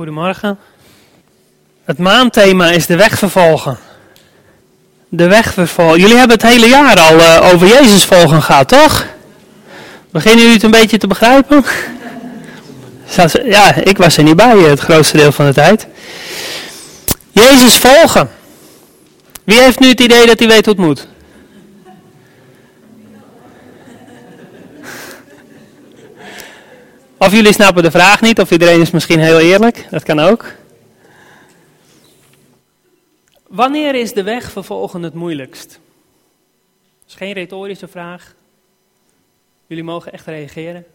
Goedemorgen. Het maandthema is de weg vervolgen. De weg vervolgen. Jullie hebben het hele jaar al uh, over Jezus volgen gehad, toch? Beginnen jullie het een beetje te begrijpen? Ja, ik was er niet bij het grootste deel van de tijd. Jezus volgen. Wie heeft nu het idee dat hij weet hoe het moet? Of jullie snappen de vraag niet, of iedereen is misschien heel eerlijk, dat kan ook. Wanneer is de weg vervolgen het moeilijkst? Dat is geen retorische vraag. Jullie mogen echt reageren.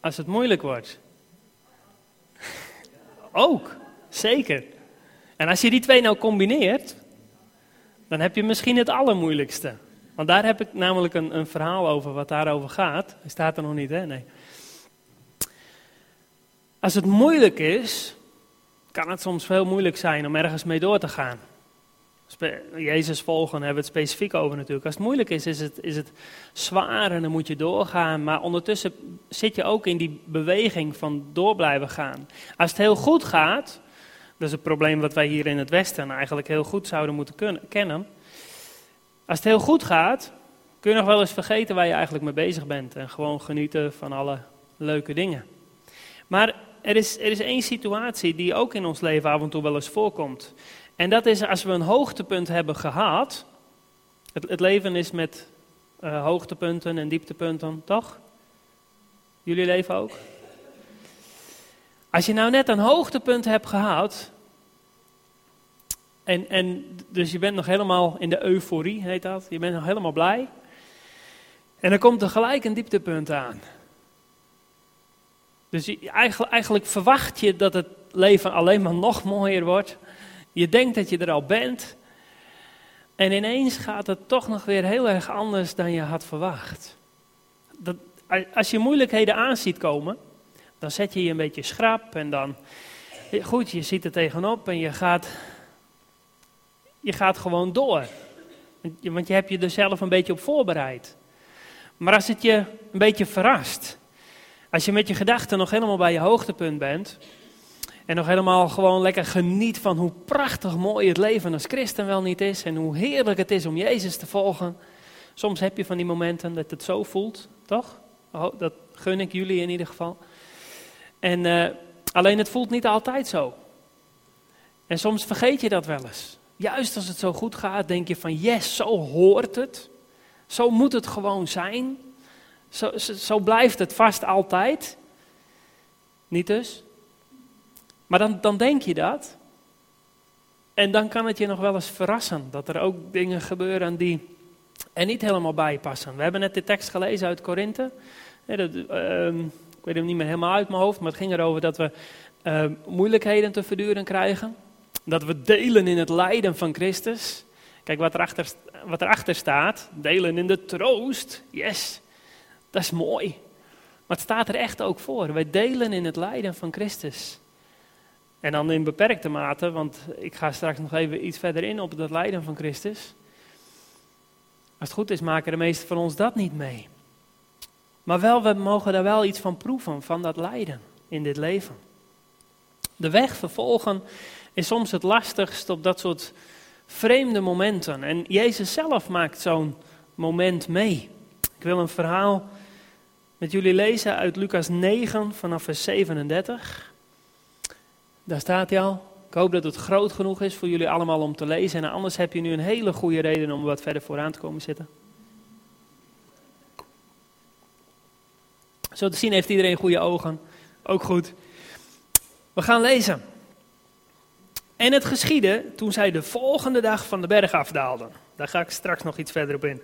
Als het moeilijk wordt. Ook, zeker. En als je die twee nou combineert, dan heb je misschien het allermoeilijkste. Want daar heb ik namelijk een, een verhaal over wat daarover gaat. Hij staat er nog niet, hè? Nee. Als het moeilijk is, kan het soms heel moeilijk zijn om ergens mee door te gaan. Jezus volgen, hebben we het specifiek over natuurlijk. Als het moeilijk is, is het, is het zwaar en dan moet je doorgaan. Maar ondertussen zit je ook in die beweging van door blijven gaan. Als het heel goed gaat, dat is het probleem wat wij hier in het Westen eigenlijk heel goed zouden moeten kunnen, kennen. Als het heel goed gaat, kun je nog wel eens vergeten waar je eigenlijk mee bezig bent. En gewoon genieten van alle leuke dingen. Maar er is, er is één situatie die ook in ons leven af en toe wel eens voorkomt. En dat is als we een hoogtepunt hebben gehad. Het, het leven is met uh, hoogtepunten en dieptepunten, toch? Jullie leven ook? Als je nou net een hoogtepunt hebt gehad. En, en dus je bent nog helemaal in de euforie, heet dat. Je bent nog helemaal blij. En dan komt er gelijk een dieptepunt aan. Dus eigenlijk, eigenlijk verwacht je dat het leven alleen maar nog mooier wordt. Je denkt dat je er al bent. En ineens gaat het toch nog weer heel erg anders dan je had verwacht. Dat, als je moeilijkheden aan ziet komen, dan zet je je een beetje schrap en dan, goed, je ziet er tegenop en je gaat, je gaat gewoon door. Want je hebt je er zelf een beetje op voorbereid. Maar als het je een beetje verrast, als je met je gedachten nog helemaal bij je hoogtepunt bent. En nog helemaal gewoon lekker geniet van hoe prachtig mooi het leven als christen wel niet is. En hoe heerlijk het is om Jezus te volgen. Soms heb je van die momenten dat het zo voelt, toch? Oh, dat gun ik jullie in ieder geval. En uh, alleen het voelt niet altijd zo. En soms vergeet je dat wel eens. Juist als het zo goed gaat, denk je van yes, zo hoort het. Zo moet het gewoon zijn. Zo, zo, blijft het vast altijd. Niet dus? Maar dan, dan denk je dat. En dan kan het je nog wel eens verrassen dat er ook dingen gebeuren die er niet helemaal bij passen. We hebben net de tekst gelezen uit Korinthe. Ehm, ik weet hem niet meer helemaal uit mijn hoofd, maar het ging erover dat we ehm, moeilijkheden te verduren krijgen. Dat we delen in het lijden van Christus. Kijk wat erachter, wat erachter staat. Delen in de troost. Yes. Dat is mooi. Maar het staat er echt ook voor. Wij delen in het lijden van Christus. En dan in beperkte mate, want ik ga straks nog even iets verder in op dat lijden van Christus. Als het goed is, maken de meesten van ons dat niet mee. Maar wel, we mogen daar wel iets van proeven, van dat lijden in dit leven. De weg vervolgen is soms het lastigst op dat soort vreemde momenten. En Jezus zelf maakt zo'n moment mee. Ik wil een verhaal met jullie lezen uit Lucas 9 vanaf vers 37. Daar staat hij al. Ik hoop dat het groot genoeg is voor jullie allemaal om te lezen. En anders heb je nu een hele goede reden om wat verder vooraan te komen zitten. Zo te zien heeft iedereen goede ogen. Ook goed. We gaan lezen. En het geschiedde toen zij de volgende dag van de berg afdaalden. Daar ga ik straks nog iets verder op in.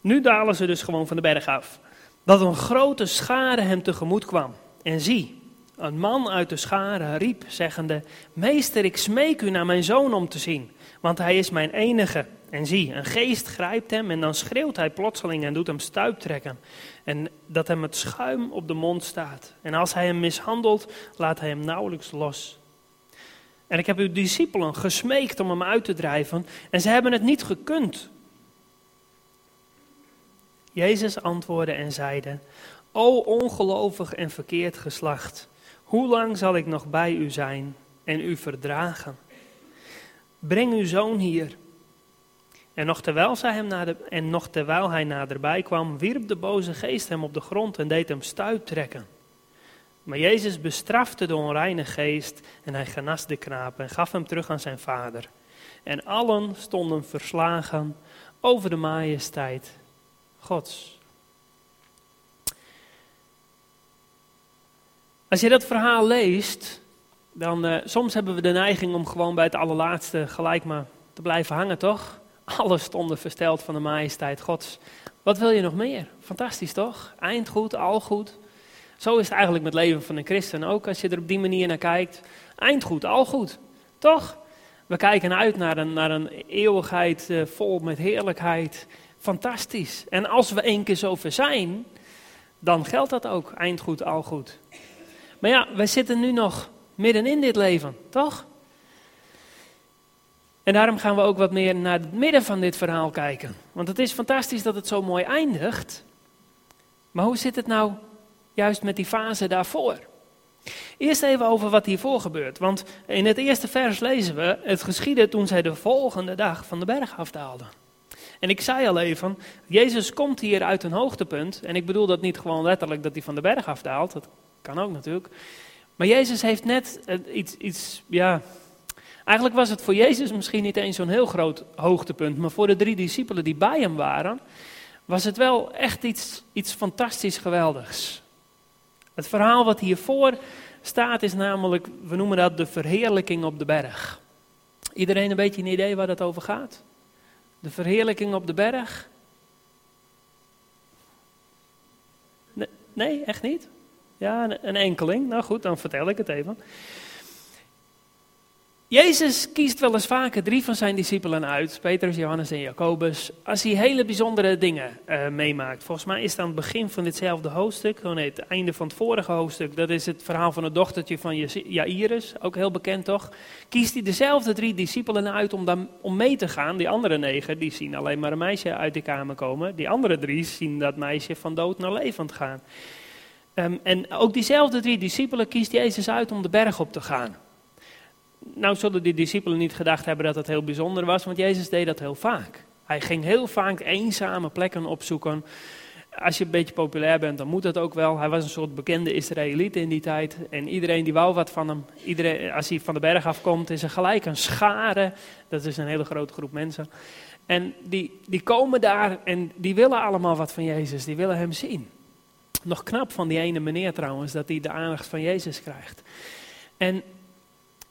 Nu dalen ze dus gewoon van de berg af dat een grote schare hem tegemoet kwam. En zie, een man uit de schare riep, zeggende: Meester, ik smeek u naar mijn zoon om te zien, want hij is mijn enige. En zie, een geest grijpt hem en dan schreeuwt hij plotseling en doet hem stuiptrekken. En dat hem het schuim op de mond staat. En als hij hem mishandelt, laat hij hem nauwelijks los. En ik heb uw discipelen gesmeekt om hem uit te drijven, en ze hebben het niet gekund. Jezus antwoordde en zeide: O ongelovig en verkeerd geslacht, Hoe lang zal ik nog bij u zijn en u verdragen? Breng uw zoon hier. En nog, terwijl zij hem de, en nog hij naderbij kwam, wierp de boze geest hem op de grond en deed hem stuip trekken. Maar Jezus bestrafte de onreine geest en hij genas de knaap en gaf hem terug aan zijn vader. En allen stonden verslagen over de majesteit Gods. Als je dat verhaal leest, dan uh, soms hebben we de neiging om gewoon bij het allerlaatste gelijk maar te blijven hangen, toch? Alles stonden versteld van de majesteit Gods. Wat wil je nog meer? Fantastisch toch? Eind goed, al goed. Zo is het eigenlijk met het leven van een christen ook, als je er op die manier naar kijkt. Eind goed, al goed. Toch? We kijken uit naar een, naar een eeuwigheid uh, vol met heerlijkheid. Fantastisch. En als we één keer zover zijn, dan geldt dat ook. Eind goed, al goed. Maar ja, wij zitten nu nog midden in dit leven, toch? En daarom gaan we ook wat meer naar het midden van dit verhaal kijken. Want het is fantastisch dat het zo mooi eindigt. Maar hoe zit het nou juist met die fase daarvoor? Eerst even over wat hiervoor gebeurt. Want in het eerste vers lezen we: Het geschiedde toen zij de volgende dag van de berg afdaalden. En ik zei al even: Jezus komt hier uit een hoogtepunt. En ik bedoel dat niet gewoon letterlijk dat hij van de berg afdaalt. Dat kan ook natuurlijk. Maar Jezus heeft net iets, iets, ja. Eigenlijk was het voor Jezus misschien niet eens zo'n heel groot hoogtepunt. Maar voor de drie discipelen die bij hem waren, was het wel echt iets, iets fantastisch geweldigs. Het verhaal wat hiervoor staat is namelijk, we noemen dat de verheerlijking op de berg. Iedereen een beetje een idee waar dat over gaat? De verheerlijking op de berg? Nee, echt niet? Ja, een enkeling. Nou goed, dan vertel ik het even. Jezus kiest wel eens vaker drie van zijn discipelen uit, Petrus, Johannes en Jacobus, als hij hele bijzondere dingen uh, meemaakt. Volgens mij is het aan het begin van ditzelfde hoofdstuk, oh nee, het einde van het vorige hoofdstuk, dat is het verhaal van het dochtertje van Jairus, ook heel bekend toch. Kiest hij dezelfde drie discipelen uit om, dan, om mee te gaan. Die andere negen, die zien alleen maar een meisje uit de kamer komen. Die andere drie zien dat meisje van dood naar levend gaan. Um, en ook diezelfde drie discipelen kiest Jezus uit om de berg op te gaan. Nou zullen die discipelen niet gedacht hebben dat het heel bijzonder was, want Jezus deed dat heel vaak. Hij ging heel vaak eenzame plekken opzoeken. Als je een beetje populair bent, dan moet dat ook wel. Hij was een soort bekende Israëliet in die tijd. En iedereen die wou wat van hem. Iedereen, als hij van de berg afkomt, is er gelijk een schare. Dat is een hele grote groep mensen. En die, die komen daar en die willen allemaal wat van Jezus. Die willen hem zien. Nog knap van die ene meneer trouwens, dat hij de aandacht van Jezus krijgt. En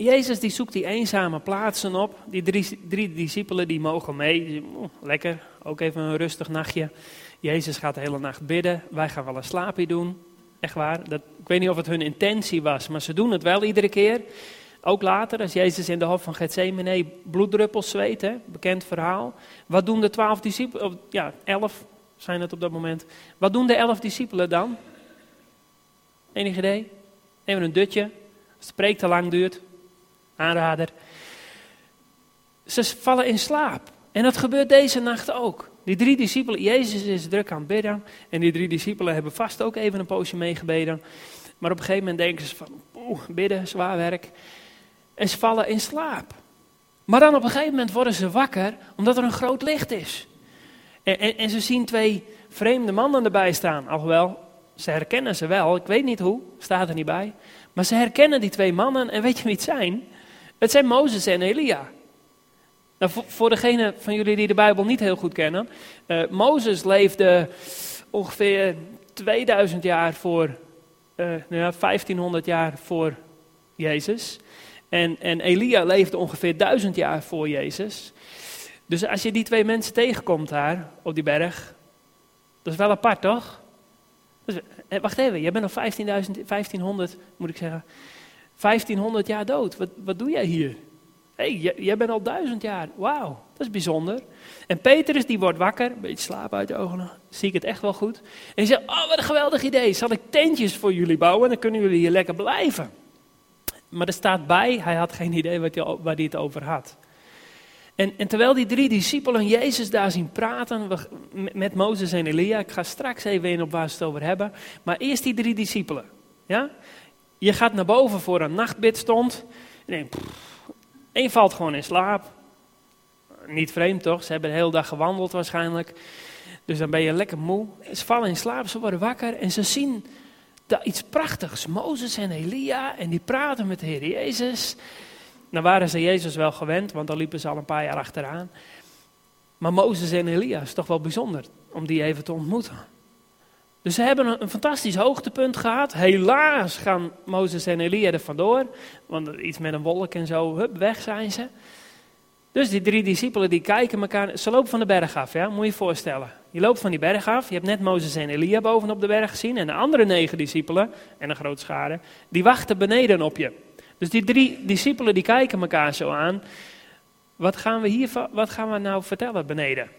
Jezus die zoekt die eenzame plaatsen op. Die drie, drie discipelen die mogen mee. lekker, ook even een rustig nachtje. Jezus gaat de hele nacht bidden. Wij gaan wel een slaapje doen. Echt waar. Dat, ik weet niet of het hun intentie was, maar ze doen het wel iedere keer. Ook later, als Jezus in de hof van Gethsemane bloeddruppels zweet, hè, bekend verhaal. Wat doen de twaalf discipelen, ja, elf zijn het op dat moment. Wat doen de elf discipelen dan? Enig idee? Even een dutje. Als preek te lang duurt. Aanrader. Ze vallen in slaap. En dat gebeurt deze nacht ook. Die drie discipelen, Jezus is druk aan het bidden. En die drie discipelen hebben vast ook even een poosje meegebeden. Maar op een gegeven moment denken ze van, oeh, bidden, zwaar werk. En ze vallen in slaap. Maar dan op een gegeven moment worden ze wakker, omdat er een groot licht is. En, en, en, ze zien twee vreemde mannen erbij staan. Alhoewel, ze herkennen ze wel. Ik weet niet hoe, staat er niet bij. Maar ze herkennen die twee mannen en weet je wie het zijn? Het zijn Mozes en Elia. Nou, voor, degene van jullie die de Bijbel niet heel goed kennen. Uh, Mozes leefde ongeveer 2000 jaar voor, uh, nou ja, 1500 jaar voor Jezus. En, en Elia leefde ongeveer 1000 jaar voor Jezus. Dus als je die twee mensen tegenkomt daar op die berg, dat is wel apart toch? Eh, wacht even, jij bent al 1500, moet ik zeggen, 1500 jaar dood. Wat, wat doe jij hier? Hé, hey, jij, bent al duizend jaar. Wauw, dat is bijzonder. En Petrus die wordt wakker, een beetje slaap uit de ogen, zie ik het echt wel goed. En hij zegt, oh wat een geweldig idee, zal ik tentjes voor jullie bouwen en dan kunnen jullie hier lekker blijven. Maar er staat bij, hij had geen idee wat hij, waar hij het over had. En, en, terwijl die drie discipelen Jezus daar zien praten met Mozes en Elia, ik ga straks even in op waar ze het over hebben, maar eerst die drie discipelen. Ja? Je gaat naar boven voor een nachtbidstond. En één valt gewoon in slaap. Niet vreemd toch? Ze hebben de hele dag gewandeld waarschijnlijk. Dus dan ben je lekker moe. Ze vallen in slaap, ze worden wakker en ze zien daar iets prachtigs. Mozes en Elia en die praten met de Heer Jezus. Nou waren ze Jezus wel gewend, want dan liepen ze al een paar jaar achteraan. Maar Mozes en Elia is toch wel bijzonder om die even te ontmoeten. Dus ze hebben een, fantastisch hoogtepunt gehad. Helaas gaan Mozes en Elia er vandoor. Want iets met een wolk en zo, hup, weg zijn ze. Dus die drie discipelen die kijken elkaar, ze lopen van de berg af, ja, moet je je voorstellen. Je loopt van die berg af, je hebt net Mozes en Elia bovenop de berg gezien. En de andere negen discipelen, en een groot schade, die wachten beneden op je. Dus die drie discipelen die kijken elkaar zo aan. Wat gaan we hier, wat gaan we nou vertellen beneden?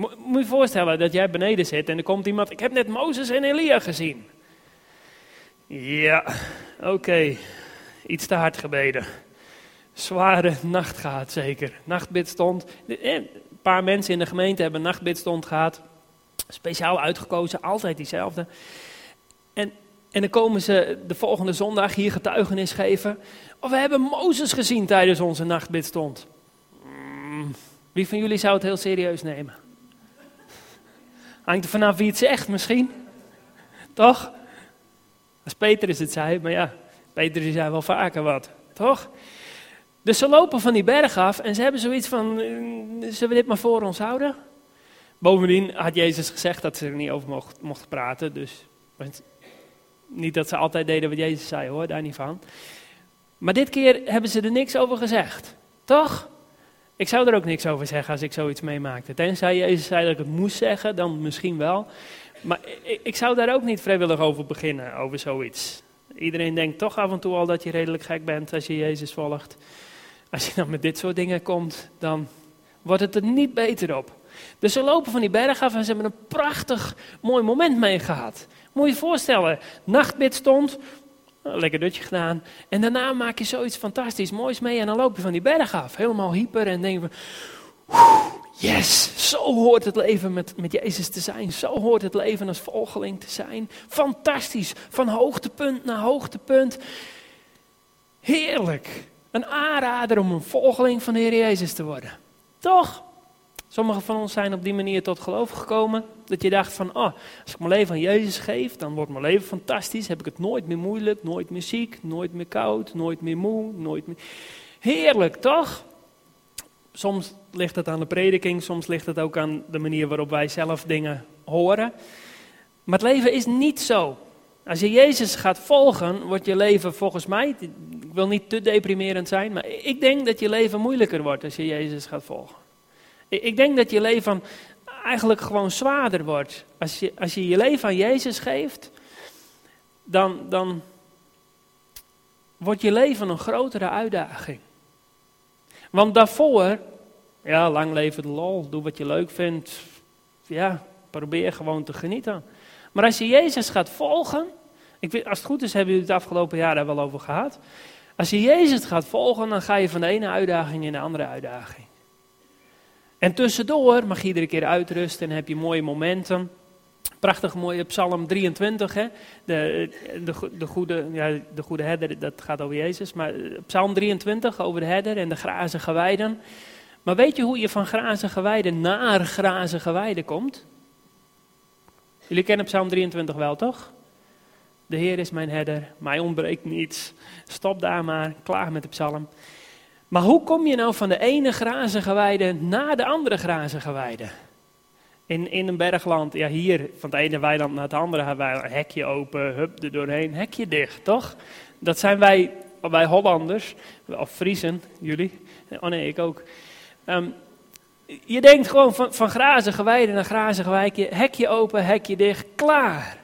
Moet je voorstellen dat jij beneden zit en er komt iemand, ik heb net Mozes en Elia gezien. Ja, oké, iets te hard gebeden. Zware nacht gehad zeker. Nachtbid stond. Eh, een paar mensen in de gemeente hebben nachtbid stond gehad. Speciaal uitgekozen, altijd diezelfde. En, en dan komen ze de volgende zondag hier getuigenis geven. Oh, we hebben Mozes gezien tijdens onze nachtbid stond. Mm, wie van jullie zou het heel serieus nemen? Hangt er vanaf wie het zegt misschien. Toch? Als Peter is het zei, maar ja, Peter zei wel vaker wat. Toch? Dus ze lopen van die berg af en ze hebben zoiets van, eh, zullen we dit maar voor ons houden? Bovendien had Jezus gezegd dat ze er niet over mocht, mochten praten, dus niet dat ze altijd deden wat Jezus zei hoor, daar niet van. Maar dit keer hebben ze er niks over gezegd, toch? Ik zou er ook niks over zeggen als ik zoiets meemaakte. Tenzij Jezus zei dat ik het moest zeggen, dan misschien wel. Maar ik, zou daar ook niet vrijwillig over beginnen, over zoiets. Iedereen denkt toch af en toe al dat je redelijk gek bent als je Jezus volgt. Als je dan met dit soort dingen komt, dan wordt het er niet beter op. Dus ze lopen van die berg af en ze hebben een prachtig mooi moment mee gehad. Moet je je voorstellen, nachtbid stond, lekker dutje gedaan. En daarna maak je zoiets fantastisch moois mee en dan loop je van die berg af. Helemaal hyper en denk van, yes, zo hoort het leven met, met Jezus te zijn. Zo hoort het leven als volgeling te zijn. Fantastisch, van hoogtepunt naar hoogtepunt. Heerlijk. Een aanrader om een volgeling van de Heer Jezus te worden. Toch? Sommigen van ons zijn op die manier tot geloof gekomen. Dat je dacht van, oh, als ik mijn leven aan Jezus geef, dan wordt mijn leven fantastisch. Heb ik het nooit meer moeilijk, nooit meer ziek, nooit meer koud, nooit meer moe, nooit meer... Heerlijk, toch? Soms ligt het aan de prediking, soms ligt het ook aan de manier waarop wij zelf dingen horen. Maar het leven is niet zo. Als je Jezus gaat volgen, wordt je leven volgens mij, ik wil niet te deprimerend zijn, maar ik denk dat je leven moeilijker wordt als je Jezus gaat volgen. Ik denk dat je leven eigenlijk gewoon zwaarder wordt. Als je als je, je leven aan Jezus geeft, dan, dan wordt je leven een grotere uitdaging. Want daarvoor, ja, lang leven de lol, doe wat je leuk vindt. Ja, probeer gewoon te genieten. Maar als je Jezus gaat volgen, ik weet, als het goed is hebben jullie het afgelopen jaar daar wel over gehad. Als je Jezus gaat volgen, dan ga je van de ene uitdaging in de andere uitdaging. En tussendoor mag je iedere keer uitrusten en heb je mooie momenten. Prachtig mooie Psalm 23, hè? De, de, de, goede, ja, de goede herder, dat gaat over Jezus. Maar Psalm 23 over de herder en de grazige weiden. Maar weet je hoe je van grazige weiden naar grazige weiden komt? Jullie kennen Psalm 23 wel, toch? De Heer is mijn herder, mij ontbreekt niets. Stop daar maar, klaar met de psalm. Maar hoe kom je nou van de ene grazige weide naar de andere grazige weide? In, in een bergland, ja hier, van het ene weiland naar het andere, wij hekje open, hup er doorheen, hekje dicht, toch? Dat zijn wij, wij Hollanders, of Friesen, jullie. Oh nee, ik ook. Ehm, je denkt gewoon van, van grazige weide naar grazige wijkje, hekje open, hekje dicht, klaar.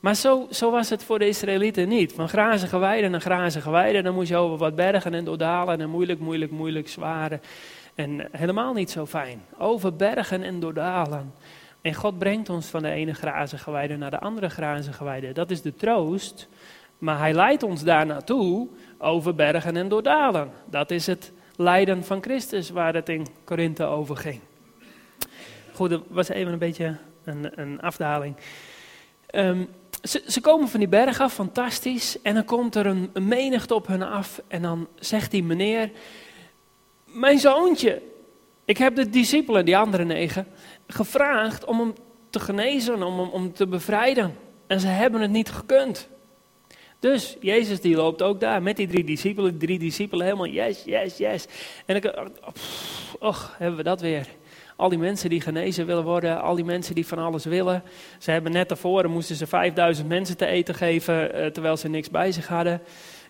Maar zo, zo was het voor de Israëlieten niet. Van grazige weiden naar grazige weiden, dan moest je over wat bergen en doordalen en moeilijk, moeilijk, moeilijk, zware. En helemaal niet zo fijn. Over bergen en doordalen. En God brengt ons van de ene grazige weide naar de andere grazige weide. Dat is de troost. Maar hij leidt ons daar naartoe over bergen en doordalen. Dat is het lijden van Christus waar het in Korinthe over ging. Goed, dat was even een beetje een, een afdaling. Um, ze, ze, komen van die berg af, fantastisch. En dan komt er een, menigte op hun af. En dan zegt die meneer: Mijn zoontje, ik heb de discipelen, die andere negen, gevraagd om hem te genezen, om hem om te bevrijden. En ze hebben het niet gekund. Dus Jezus die loopt ook daar met die drie discipelen, drie discipelen helemaal yes, yes, yes. En ik, och, hebben we dat weer. Al die mensen die genezen willen worden, al die mensen die van alles willen. Ze hebben net daarvoor, moesten ze 5000 mensen te eten geven, eh, terwijl ze niks bij zich hadden.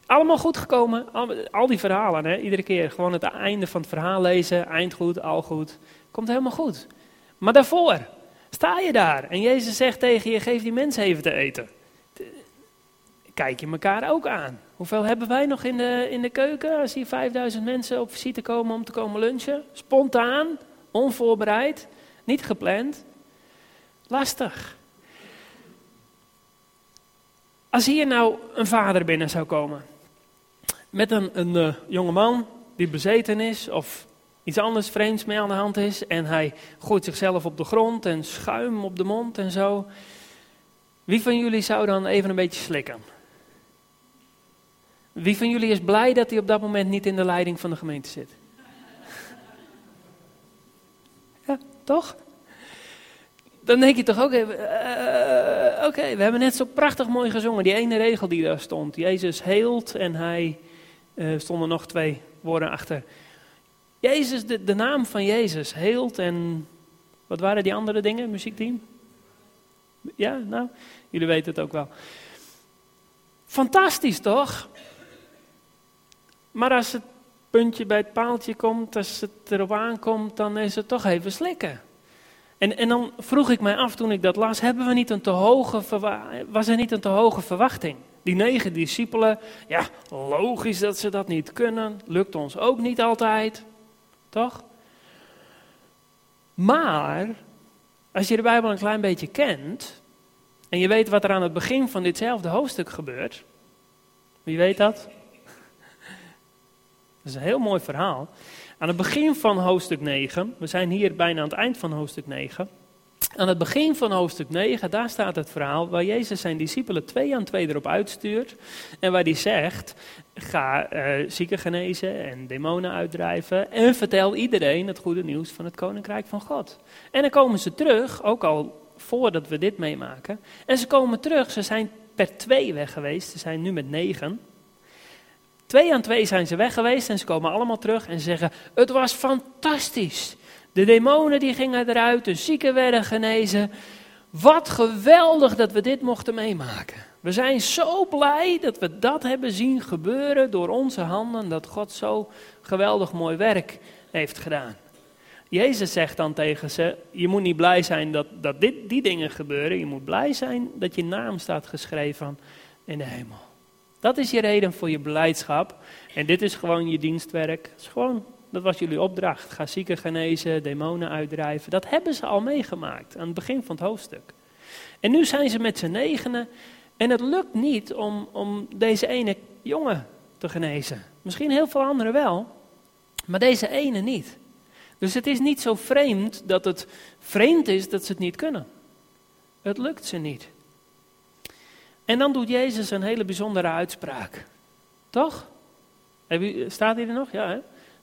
Allemaal goed gekomen, al, al die verhalen, hè? iedere keer gewoon het einde van het verhaal lezen, eind goed, al goed. Komt helemaal goed. Maar daarvoor sta je daar en Jezus zegt tegen je, geef die mensen even te eten. Kijk je elkaar ook aan. Hoeveel hebben wij nog in de, in de keuken als hier 5000 mensen op visite komen om te komen lunchen? Spontaan, onvoorbereid, niet gepland. Lastig. Als hier nou een vader binnen zou komen, met een, een uh, jonge man die bezeten is of iets anders vreemds mee aan de hand is en hij gooit zichzelf op de grond en schuim op de mond en zo. Wie van jullie zou dan even een beetje slikken? Wie van jullie is blij dat hij op dat moment niet in de leiding van de gemeente zit? Ja, toch? Dan denk je toch ook even, uh, oké, we hebben net zo prachtig mooi gezongen. Die ene regel die daar stond. Jezus heelt en hij, uh, stonden nog twee woorden achter. Jezus, de, de naam van Jezus heelt en wat waren die andere dingen, muziekteam? Ja, nou, jullie weten het ook wel. Fantastisch toch? Maar als het puntje bij het paaltje komt, als het erop aankomt, dan is het toch even slikken. En, en dan vroeg ik mij af toen ik dat las, hebben we niet een te hoge was er niet een te hoge verwachting? Die negen discipelen, ja, logisch dat ze dat niet kunnen, lukt ons ook niet altijd, toch? Maar, als je de Bijbel een klein beetje kent, en je weet wat er aan het begin van ditzelfde hoofdstuk gebeurt, wie weet dat? Dat is een heel mooi verhaal. Aan het begin van hoofdstuk 9, we zijn hier bijna aan het eind van hoofdstuk 9. Aan het begin van hoofdstuk 9, daar staat het verhaal waar Jezus zijn discipelen twee aan twee erop uitstuurt. En waar hij zegt, ga uh, zieken genezen en demonen uitdrijven. En vertel iedereen het goede nieuws van het koninkrijk van God. En dan komen ze terug, ook al voordat we dit meemaken. En ze komen terug, ze zijn per twee weg geweest, ze zijn nu met negen. Twee aan twee zijn ze weg geweest en ze komen allemaal terug en zeggen: Het was fantastisch. De demonen die gingen eruit, de zieken werden genezen. Wat geweldig dat we dit mochten meemaken. We zijn zo blij dat we dat hebben zien gebeuren door onze handen, dat God zo geweldig mooi werk heeft gedaan. Jezus zegt dan tegen ze: Je moet niet blij zijn dat, dat dit, die dingen gebeuren. Je moet blij zijn dat je naam staat geschreven in de hemel. Dat is je reden voor je beleidschap. En dit is gewoon je dienstwerk. Dat, is gewoon, dat was jullie opdracht. Ga zieken genezen, demonen uitdrijven. Dat hebben ze al meegemaakt aan het begin van het hoofdstuk. En nu zijn ze met z'n negenen. En het lukt niet om, om deze ene jongen te genezen. Misschien heel veel anderen wel. Maar deze ene niet. Dus het is niet zo vreemd dat het vreemd is dat ze het niet kunnen. Het lukt ze niet. En dan doet Jezus een hele bijzondere uitspraak. Toch? Staat hij er nog? Ja, hè?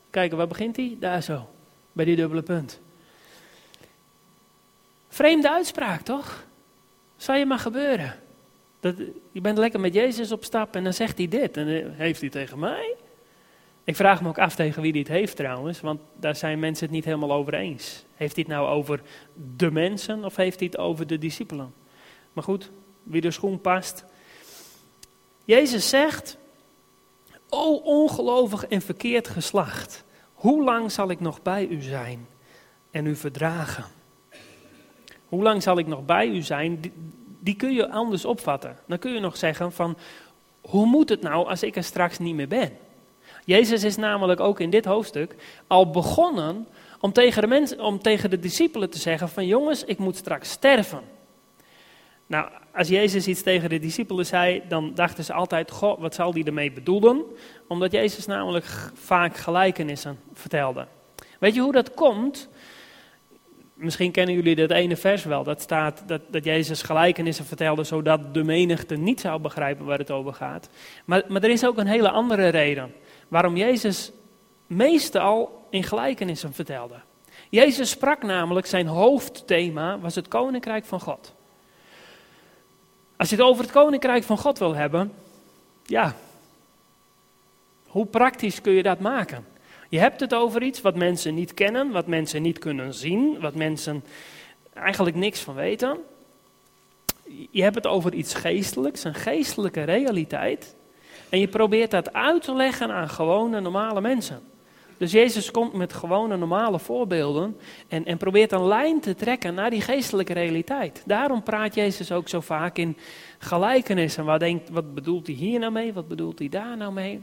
Kijken, waar begint hij? Daar zo, bij die dubbele punt. Vreemde uitspraak, toch? Zou je maar gebeuren. Dat, je bent lekker met Jezus op stap en dan zegt hij dit. En heeft hij tegen mij? Ik vraag me ook af tegen wie het heeft trouwens, want daar zijn mensen het niet helemaal over eens. Heeft hij het nou over de mensen of heeft hij het over de discipelen? Maar goed, wie de schoen past. Jezus zegt, o ongelovig en verkeerd geslacht, hoe lang zal ik nog bij u zijn en u verdragen? Hoe lang zal ik nog bij u zijn? Die, kun je anders opvatten. Dan kun je nog zeggen van, hoe moet het nou als ik er straks niet meer ben? Jezus is namelijk ook in dit hoofdstuk al begonnen om tegen de, mensen, om tegen de discipelen te zeggen van jongens, ik moet straks sterven. Nou, als Jezus iets tegen de discipelen zei, dan dachten ze altijd, goh, wat zal die ermee bedoelen? Omdat Jezus namelijk vaak gelijkenissen vertelde. Weet je hoe dat komt? Misschien kennen jullie dat ene vers wel. Dat staat dat, dat Jezus gelijkenissen vertelde zodat de menigte niet zou begrijpen waar het over gaat. Maar, maar er is ook een hele andere reden waarom Jezus meestal in gelijkenissen vertelde. Jezus sprak namelijk, zijn hoofdthema was het koninkrijk van God. Als je het over het koninkrijk van God wil hebben, ja, hoe praktisch kun je dat maken? Je hebt het over iets wat mensen niet kennen, wat mensen niet kunnen zien, wat mensen eigenlijk niks van weten. Je hebt het over iets geestelijks, een geestelijke realiteit. En je probeert dat uit te leggen aan gewone, normale mensen. Dus Jezus komt met gewone, normale voorbeelden en, en probeert een lijn te trekken naar die geestelijke realiteit. Daarom praat Jezus ook zo vaak in gelijkenissen. Wat, denkt, wat bedoelt hij hier nou mee? Wat bedoelt hij daar nou mee?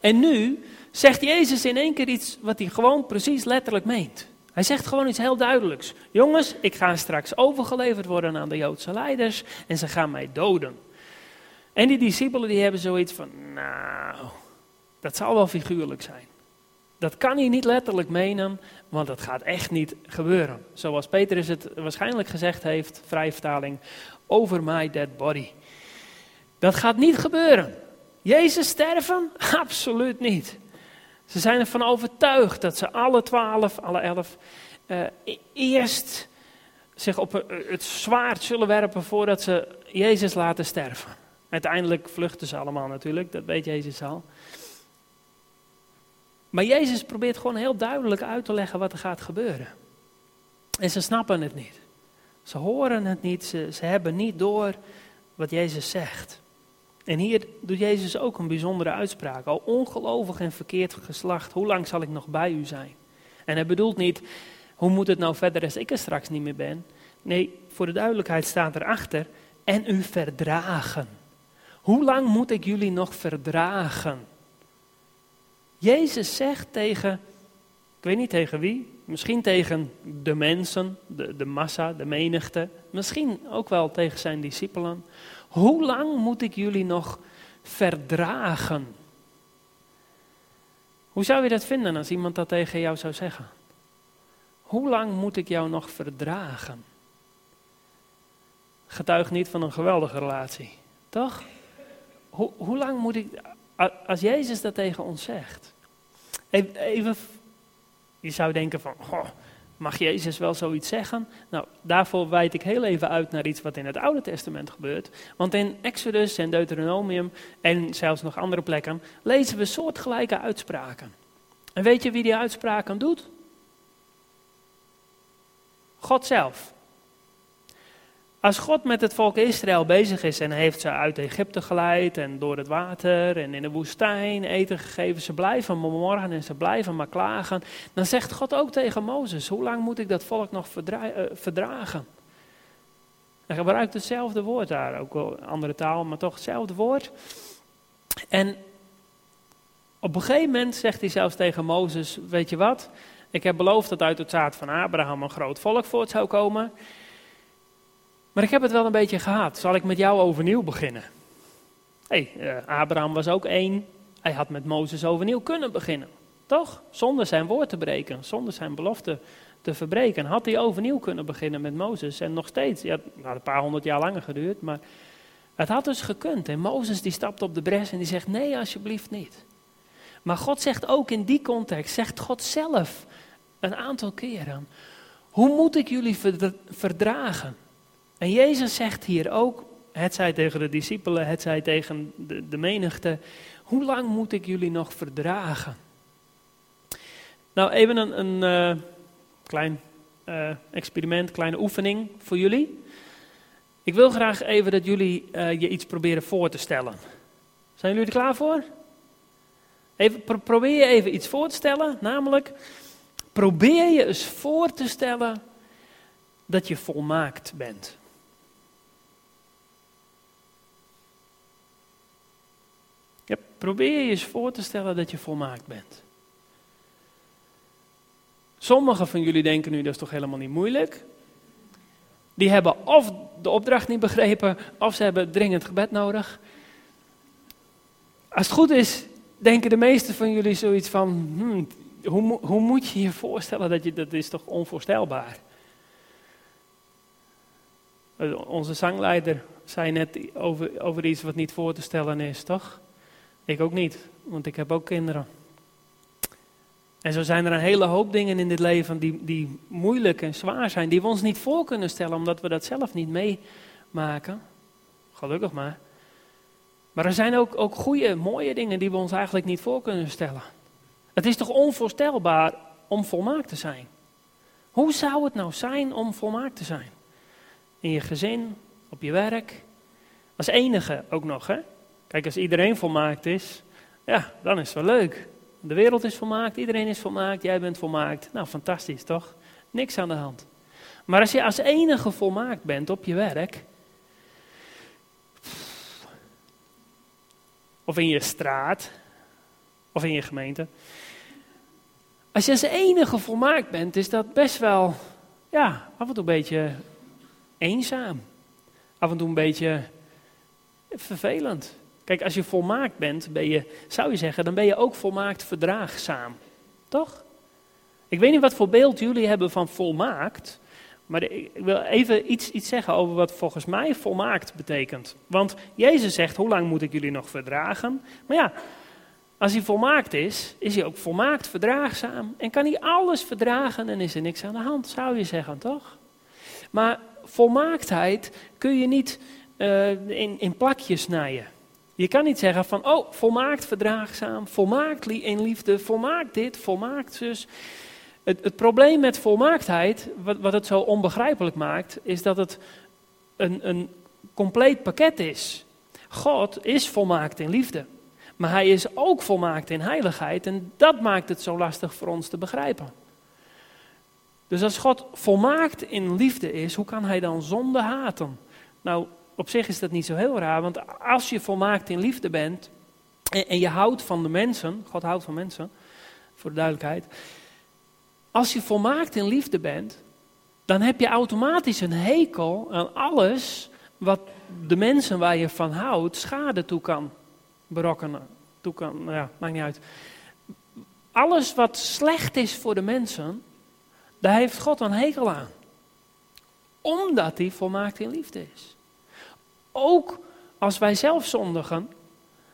En nu zegt Jezus in één keer iets wat hij gewoon precies letterlijk meent. Hij zegt gewoon iets heel duidelijks. Jongens, ik ga straks overgeleverd worden aan de Joodse leiders en ze gaan mij doden. En die discipelen die hebben zoiets van, nou, dat zal wel figuurlijk zijn. Dat kan hij niet letterlijk menen, want dat gaat echt niet gebeuren. Zoals Petrus het waarschijnlijk gezegd heeft, vrije vertaling, over my dead body. Dat gaat niet gebeuren. Jezus sterven? Absoluut niet. Ze zijn ervan overtuigd dat ze alle twaalf, alle elf, uh, eerst zich op het zwaard zullen werpen voordat ze Jezus laten sterven. Uiteindelijk vluchten ze allemaal natuurlijk, dat weet Jezus al. Maar Jezus probeert gewoon heel duidelijk uit te leggen wat er gaat gebeuren. En ze snappen het niet. Ze horen het niet, ze, ze hebben niet door wat Jezus zegt. En hier doet Jezus ook een bijzondere uitspraak. Al ongelovig en verkeerd geslacht, hoe lang zal ik nog bij u zijn? En hij bedoelt niet, hoe moet het nou verder als ik er straks niet meer ben? Nee, voor de duidelijkheid staat erachter, en u verdragen. Hoe lang moet ik jullie nog verdragen? Jezus zegt tegen, ik weet niet tegen wie, misschien tegen de mensen, de, de massa, de menigte, misschien ook wel tegen zijn discipelen. Hoe lang moet ik jullie nog verdragen? Hoe zou je dat vinden als iemand dat tegen jou zou zeggen? Hoe lang moet ik jou nog verdragen? Getuigt niet van een geweldige relatie, toch? Hoe, hoe lang moet ik, als Jezus dat tegen ons zegt, even, je zou denken van, goh, Mag Jezus wel zoiets zeggen? Nou, daarvoor wijd ik heel even uit naar iets wat in het Oude Testament gebeurt. Want in Exodus en Deuteronomium en zelfs nog andere plekken lezen we soortgelijke uitspraken. En weet je wie die uitspraken doet? God zelf. Als God met het volk Israël bezig is en heeft ze uit Egypte geleid en door het water en in de woestijn eten gegeven, ze blijven maar morgen en ze blijven maar klagen, dan zegt God ook tegen Mozes, hoe lang moet ik dat volk nog eh, verdragen? Hij gebruikt hetzelfde woord daar, ook wel andere taal, maar toch hetzelfde woord. En op een gegeven moment zegt hij zelfs tegen Mozes, weet je wat, ik heb beloofd dat uit het zaad van Abraham een groot volk voort zou komen. Maar ik heb het wel een beetje gehad. Zal ik met jou overnieuw beginnen? Hé, uh, Abraham was ook één. Hij had met Mozes overnieuw kunnen beginnen. Toch? Zonder zijn woord te breken, zonder zijn belofte te verbreken. Had hij overnieuw kunnen beginnen met Mozes. En nog steeds, ja, het had een paar honderd jaar langer geduurd, maar het had dus gekund. En Mozes die stapt op de bres en die zegt, nee alsjeblieft niet. Maar God zegt ook in die context, zegt God zelf een aantal keren, hoe moet ik jullie verdragen? En Jezus zegt hier ook, het zij tegen de discipelen, het zij tegen de, de menigte, hoe lang moet ik jullie nog verdragen? Nou, even een, een uh, klein uh, experiment, kleine oefening voor jullie. Ik wil graag even dat jullie uh, je iets proberen voor te stellen. Zijn jullie er klaar voor? Even, pro probeer je even iets voor te stellen, namelijk probeer je eens voor te stellen dat je volmaakt bent. Probeer je eens voor te stellen dat je volmaakt bent. Sommigen van jullie denken nu dat is toch helemaal niet moeilijk. Die hebben of de opdracht niet begrepen, of ze hebben dringend gebed nodig. Als het goed is, denken de meesten van jullie zoiets van: hmm, hoe, hoe moet je je voorstellen dat je dat is toch onvoorstelbaar? Eh, onze zangleider zei net over, over iets wat niet voor te stellen is, toch? Ik ook niet, want ik heb ook kinderen. En zo zijn er een hele hoop dingen in dit leven die, die moeilijk en zwaar zijn, die we ons niet voor kunnen stellen, omdat we dat zelf niet meemaken. Gelukkig maar. Maar er zijn ook, ook goede, mooie dingen die we ons eigenlijk niet voor kunnen stellen. Het is toch onvoorstelbaar om volmaakt te zijn? Hoe zou het nou zijn om volmaakt te zijn? In je gezin, op je werk, als enige ook nog, hè? Kijk, als iedereen volmaakt is, ja, dan is het wel leuk. De wereld is volmaakt, iedereen is volmaakt, jij bent volmaakt. Nou, fantastisch, toch? Niks aan de hand. Maar als je als enige volmaakt bent op je werk, of in je straat, of in je gemeente. Als je als enige volmaakt bent, is dat best wel, ja, af en toe een beetje eenzaam. Af en toe een beetje vervelend. Kijk, als je volmaakt bent, ben je, zou je zeggen, dan ben je ook volmaakt verdraagzaam. Toch? Ik weet niet wat voor beeld jullie hebben van volmaakt. Maar ik wil even iets, iets zeggen over wat volgens mij volmaakt betekent. Want Jezus zegt, hoe lang moet ik jullie nog verdragen? Maar ja, als hij volmaakt is, is hij ook volmaakt verdraagzaam. En kan hij alles verdragen en is er niks aan de hand, zou je zeggen, toch? Maar volmaaktheid kun je niet uh, in, in plakjes snijden. Je kan niet zeggen van, oh, volmaakt verdraagzaam, volmaakt in liefde, volmaakt dit, volmaakt zus. Het, het probleem met volmaaktheid, wat, wat het zo onbegrijpelijk maakt, is dat het een, een compleet pakket is. God is volmaakt in liefde. Maar hij is ook volmaakt in heiligheid. En dat maakt het zo lastig voor ons te begrijpen. Dus als God volmaakt in liefde is, hoe kan hij dan zonde haten? Nou, op zich is dat niet zo heel raar, want als je volmaakt in liefde bent en, en je houdt van de mensen, God houdt van mensen, voor de duidelijkheid. Als je volmaakt in liefde bent, dan heb je automatisch een hekel aan alles wat de mensen waar je van houdt schade toe kan berokkenen. Toe kan, nou ja, maakt niet uit. Alles wat slecht is voor de mensen, daar heeft God een hekel aan. Omdat hij volmaakt in liefde is. Ook als wij zelf zondigen,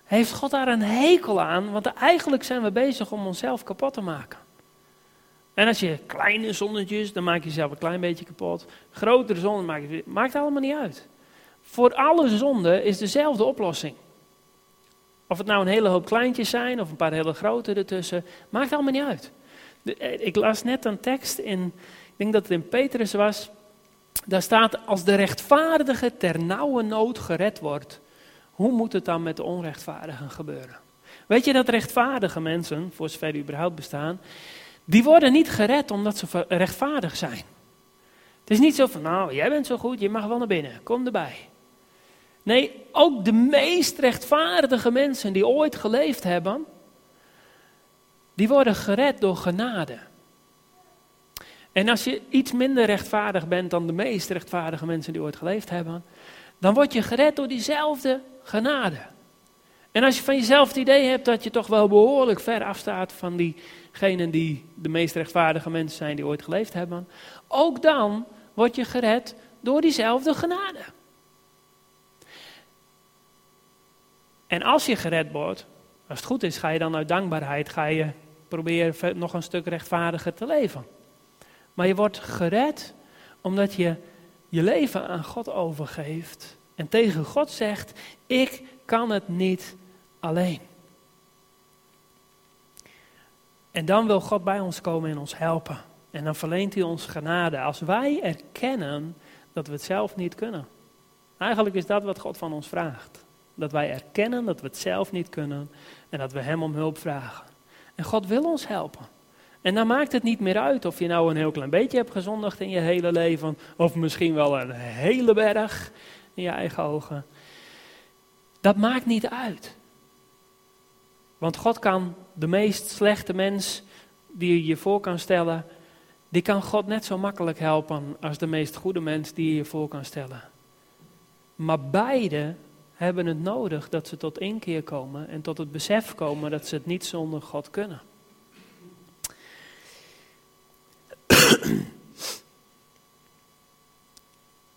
heeft God daar een hekel aan, want eigenlijk zijn we bezig om onszelf kapot te maken. En als je kleine zonnetjes, dan maak je jezelf een klein beetje kapot. Grotere zonden maak je, maakt allemaal niet uit. Voor alle zonden is dezelfde oplossing. Of het nou een hele hoop kleintjes zijn of een paar hele grote ertussen, maakt allemaal niet uit. Eh, ik las net een tekst in, ik denk dat het in Petrus was. Daar staat, als de rechtvaardige ter nauwe nood gered wordt, hoe moet het dan met de onrechtvaardigen gebeuren? Weet je dat rechtvaardige mensen, voor zover die überhaupt bestaan, die worden niet gered omdat ze rechtvaardig zijn. Het is niet zo van, nou, jij bent zo goed, je mag wel naar binnen, kom erbij. Nee, ook de meest rechtvaardige mensen die ooit geleefd hebben, die worden gered door genade. En als je iets minder rechtvaardig bent dan de meest rechtvaardige mensen die ooit geleefd hebben, dan word je gered door diezelfde genade. En als je van jezelf het idee hebt dat je toch wel behoorlijk ver afstaat van diegenen die de meest rechtvaardige mensen zijn die ooit geleefd hebben, ook dan word je gered door diezelfde genade. En als je gered wordt, als het goed is, ga je dan uit dankbaarheid, ga je proberen nog een stuk rechtvaardiger te leven. Maar je wordt gered omdat je je leven aan God overgeeft en tegen God zegt, ik kan het niet alleen. En dan wil God bij ons komen en ons helpen. En dan verleent hij ons genade als wij erkennen dat we het zelf niet kunnen. Eigenlijk is dat wat God van ons vraagt. Dat wij erkennen dat we het zelf niet kunnen en dat we Hem om hulp vragen. En God wil ons helpen. En dan maakt het niet meer uit of je nou een heel klein beetje hebt gezondigd in je hele leven, of misschien wel een hele berg in je eigen ogen. Dat maakt niet uit. Want God kan de meest slechte mens die je je voor kan stellen, die kan God net zo makkelijk helpen als de meest goede mens die je je voor kan stellen. Maar beide hebben het nodig dat ze tot inkeer komen en tot het besef komen dat ze het niet zonder God kunnen.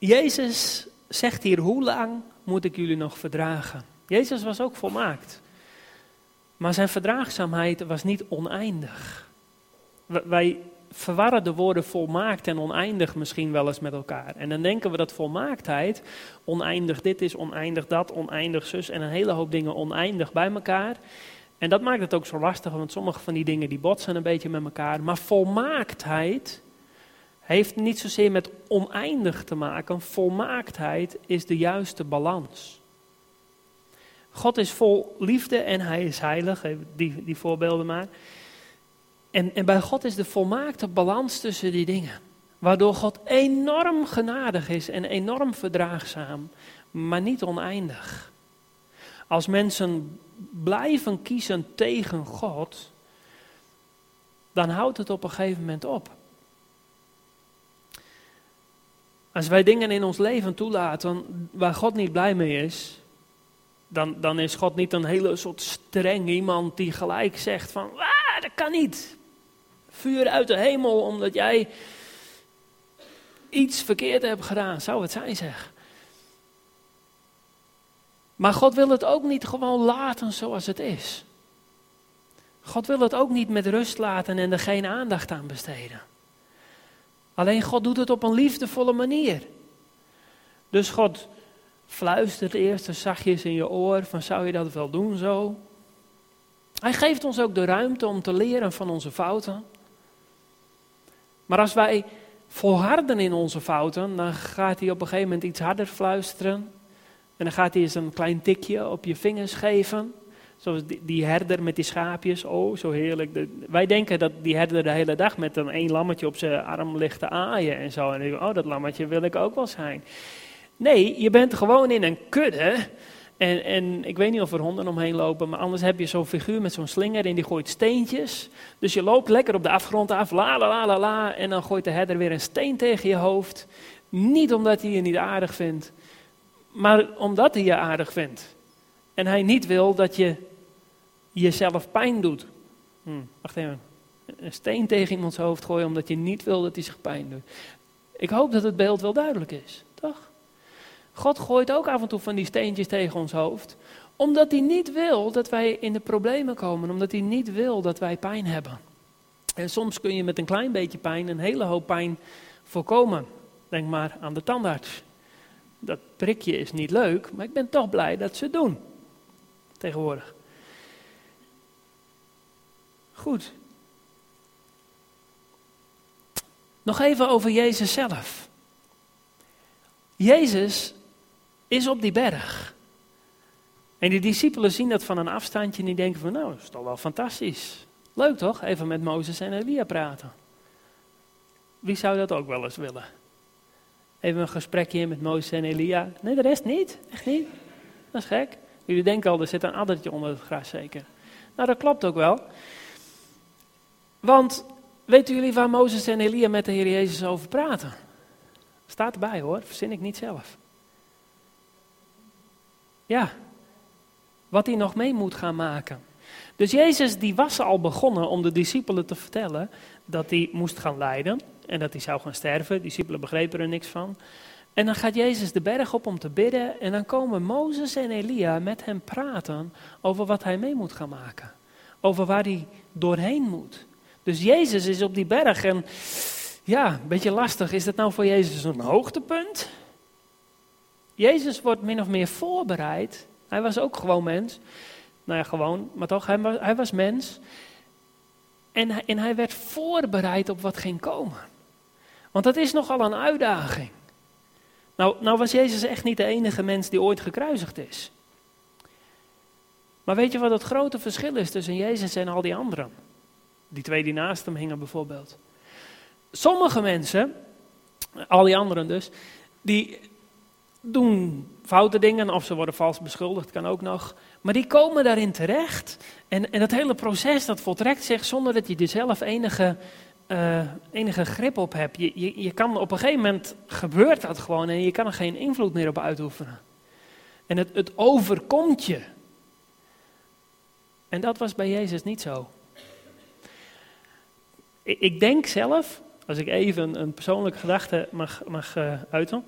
Jezus zegt hier, hoe lang moet ik jullie nog verdragen? Jezus was ook volmaakt. Maar zijn verdraagzaamheid was niet oneindig. Wij verwarren de woorden volmaakt en oneindig misschien wel eens met elkaar. En dan denken we dat volmaaktheid, oneindig dit is, oneindig dat, oneindig zus en een hele hoop dingen oneindig bij elkaar. En dat maakt het ook zo lastig, want sommige van die dingen die botsen een beetje met elkaar. Maar volmaaktheid heeft niet zozeer met oneindig te maken. Volmaaktheid is de juiste balans. God is vol liefde en hij is heilig, die, die voorbeelden maar. En, en bij God is de volmaakte balans tussen die dingen. Waardoor God enorm genadig is en enorm verdraagzaam, maar niet oneindig. Als mensen blijven kiezen tegen God, dan houdt het op een gegeven moment op. Als wij dingen in ons leven toelaten waar God niet blij mee is, dan, dan is God niet een hele soort streng iemand die gelijk zegt van, ah, dat kan niet. Vuur uit de hemel omdat jij iets verkeerd hebt gedaan, zou het zijn zeg. Maar God wil het ook niet gewoon laten zoals het is. God wil het ook niet met rust laten en er geen aandacht aan besteden. Alleen God doet het op een liefdevolle manier. Dus God fluistert eerst eens zachtjes in je oor van zou je dat wel doen zo? Hij geeft ons ook de ruimte om te leren van onze fouten. Maar als wij volharden in onze fouten, dan gaat hij op een gegeven moment iets harder fluisteren. En dan gaat hij eens een klein tikje op je vingers geven. Zoals die, herder met die schaapjes. Oh, zo heerlijk. wij denken dat die herder de hele dag met een één lammetje op zijn arm ligt te aaien en zo. En dan oh, dat lammetje wil ik ook wel zijn. Nee, je bent gewoon in een kudde. En, en ik weet niet of er honden omheen lopen, maar anders heb je zo'n figuur met zo'n slinger en die gooit steentjes. Dus je loopt lekker op de afgrond af, la la la la la. En dan gooit de herder weer een steen tegen je hoofd. Niet omdat hij je niet aardig vindt, maar omdat hij je aardig vindt. En hij niet wil dat je jezelf pijn doet. Hm, wacht even. Een steen tegen iemands hoofd gooien omdat je niet wil dat hij zich pijn doet. Ik hoop dat het beeld wel duidelijk is, toch? God gooit ook af en toe van die steentjes tegen ons hoofd, omdat hij niet wil dat wij in de problemen komen, omdat hij niet wil dat wij pijn hebben. En soms kun je met een klein beetje pijn een hele hoop pijn voorkomen. Denk maar aan de tandarts. Dat prikje is niet leuk, maar ik ben toch blij dat ze het doen. Tegenwoordig. Goed. Nog even over Jezus zelf. Jezus is op die berg. En die discipelen zien dat van een afstandje en die denken van nou, dat is toch wel fantastisch. Leuk toch? Even met Mozes en Elia praten. Wie zou dat ook wel eens willen? Even een gesprekje met Mozes en Elia. Nee, de rest niet. Echt niet. Dat is gek. Jullie denken al, er zit een addertje onder het gras zeker. Nou, dat klopt ook wel. Want weten jullie waar Mozes en Elia met de Heer Jezus over praten? Staat erbij hoor, verzin ik niet zelf. Ja, wat hij nog mee moet gaan maken. Dus Jezus die was al begonnen om de discipelen te vertellen dat hij moest gaan lijden en dat hij zou gaan sterven. Discipelen begrepen er niks van. En dan gaat Jezus de berg op om te bidden en dan komen Mozes en Elia met hem praten over wat hij mee moet gaan maken. Over waar hij doorheen moet. Dus Jezus is op die berg en ja, een beetje lastig. Is dat nou voor Jezus een hoogtepunt? Jezus wordt min of meer voorbereid. Hij was ook gewoon mens. Nou ja, gewoon, maar toch, hij was, hij mens. En, en hij werd voorbereid op wat ging komen. Want dat is nogal een uitdaging. Nou, nou was Jezus echt niet de enige mens die ooit gekruisigd is. Maar weet je wat het grote verschil is tussen Jezus en al die anderen? Die twee die naast hem hingen bijvoorbeeld. Sommige mensen, al die anderen dus, die doen foute dingen of ze worden vals beschuldigd, kan ook nog. Maar die komen daarin terecht. En, en dat hele proces dat voltrekt zich zonder dat je er zelf enige, uh, enige grip op hebt. Je, je, je kan op een gegeven moment gebeurt dat gewoon en je kan er geen invloed meer op uitoefenen. En het, het overkomt je. En dat was bij Jezus niet zo. Ik, denk zelf, als ik even een persoonlijke gedachte mag, mag uh, uiten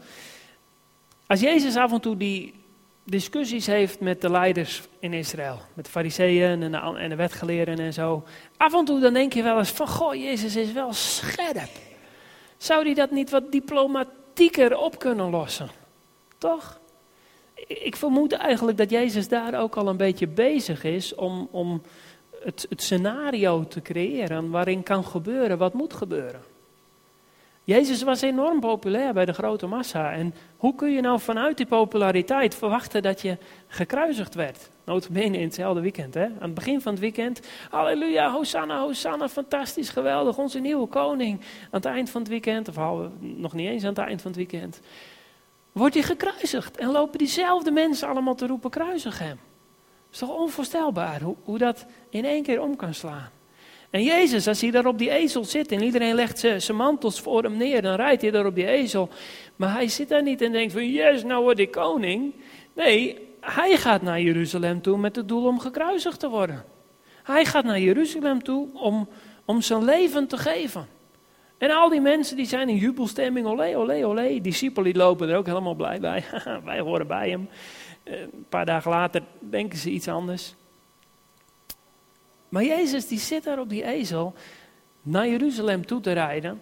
Als Jezus af en toe die discussies heeft met de leiders in Israël, met de fariseeën en de, en de wetgeleerden en zo, af en toe dan denk je wel eens van, goh, Jezus is wel scherp. Zou hij dat niet wat diplomatieker op kunnen lossen? Toch? Ik vermoed eigenlijk dat Jezus daar ook al een beetje bezig is om, om het, het scenario te creëren waarin kan gebeuren wat moet gebeuren. Jezus was enorm populair bij de grote massa. En hoe kun je nou vanuit die populariteit verwachten dat je gekruisigd werd? Notabene in hetzelfde weekend, hè? Aan het begin van het weekend, halleluja, hosanna, hosanna, fantastisch, geweldig, onze nieuwe koning. Aan het eind van het weekend, of nog niet eens aan het eind van het weekend, wordt hij gekruisigd. En lopen diezelfde mensen allemaal te roepen, kruisig hem. Is toch onvoorstelbaar hoe, hoe dat in één keer om kan slaan. En Jezus, als hij daar op die ezel zit en iedereen legt zijn mantels voor hem neer, dan rijdt hij daar op die ezel. Maar hij zit daar niet en denkt van, yes, nou word ik koning. Nee, hij gaat naar Jeruzalem toe met het doel om gekruisigd te worden. Hij gaat naar Jeruzalem toe om, om zijn leven te geven. En al die mensen die zijn in jubelstemming, olé, olé, olé. Discipelen die lopen er ook helemaal blij bij. Wij horen bij hem. Een paar dagen later denken ze iets anders. Maar Jezus die zit daar op die ezel naar Jeruzalem toe te rijden.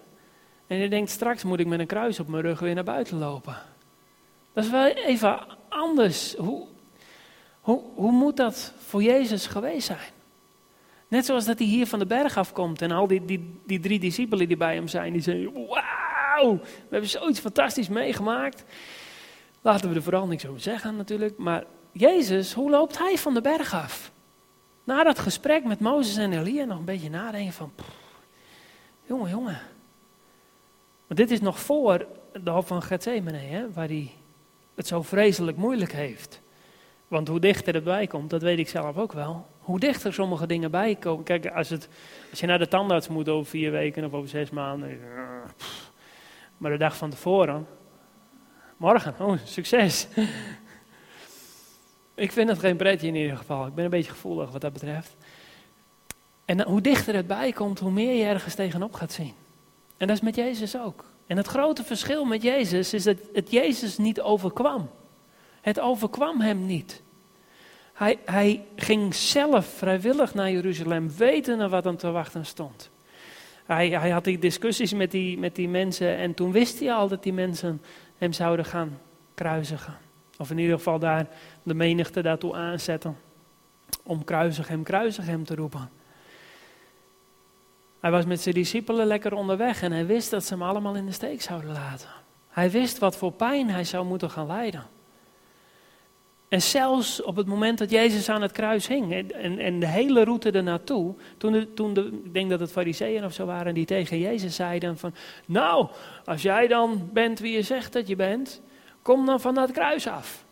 En hij denkt, straks moet ik met een kruis op mijn rug weer naar buiten lopen. Dat is wel even anders. Hoe, hoe, hoe moet dat voor Jezus geweest zijn? Net zoals dat hij hier van de berg afkomt en al die, die, die drie discipelen die bij hem zijn, die zeggen, wauw, we hebben zoiets fantastisch meegemaakt. Laten we er vooral niks over zeggen natuurlijk, maar Jezus, hoe loopt hij van de berg af? Na dat gesprek met Mozes en Elia nog een beetje nadenken van, jongen, jongen. Want dit is nog voor de hof van Gethsemane, hè, waar hij het zo vreselijk moeilijk heeft. Want hoe dichter het bij komt, dat weet ik zelf ook wel. Hoe dichter sommige dingen bij komen. Kijk, als, het, als je naar de tandarts moet over vier weken of over zes maanden. Maar de dag van tevoren. Morgen, oh, succes. Ik vind het geen pretje in ieder geval. Ik ben een beetje gevoelig wat dat betreft. En hoe dichter het bij komt, hoe meer je ergens tegenop gaat zien. En dat is met Jezus ook. En het grote verschil met Jezus is dat het Jezus niet overkwam. Het overkwam hem niet. Hij, hij ging zelf vrijwillig naar Jeruzalem, wetende wat hem te wachten stond. Hij, hij had die discussies met die, met die mensen en toen wist hij al dat die mensen hem zouden gaan kruisigen. Of in ieder geval daar de menigte daartoe aanzetten. Om kruisig hem, kruisig hem te roepen. Hij was met zijn discipelen lekker onderweg en hij wist dat ze hem allemaal in de steek zouden laten. Hij wist wat voor pijn hij zou moeten gaan lijden. En zelfs op het moment dat Jezus aan het kruis hing en, en de hele route ernaartoe, toen, de, toen de, ik denk dat het fariseeën of zo waren die tegen Jezus zeiden van, nou, als jij dan bent wie je zegt dat je bent, kom dan van dat kruis af.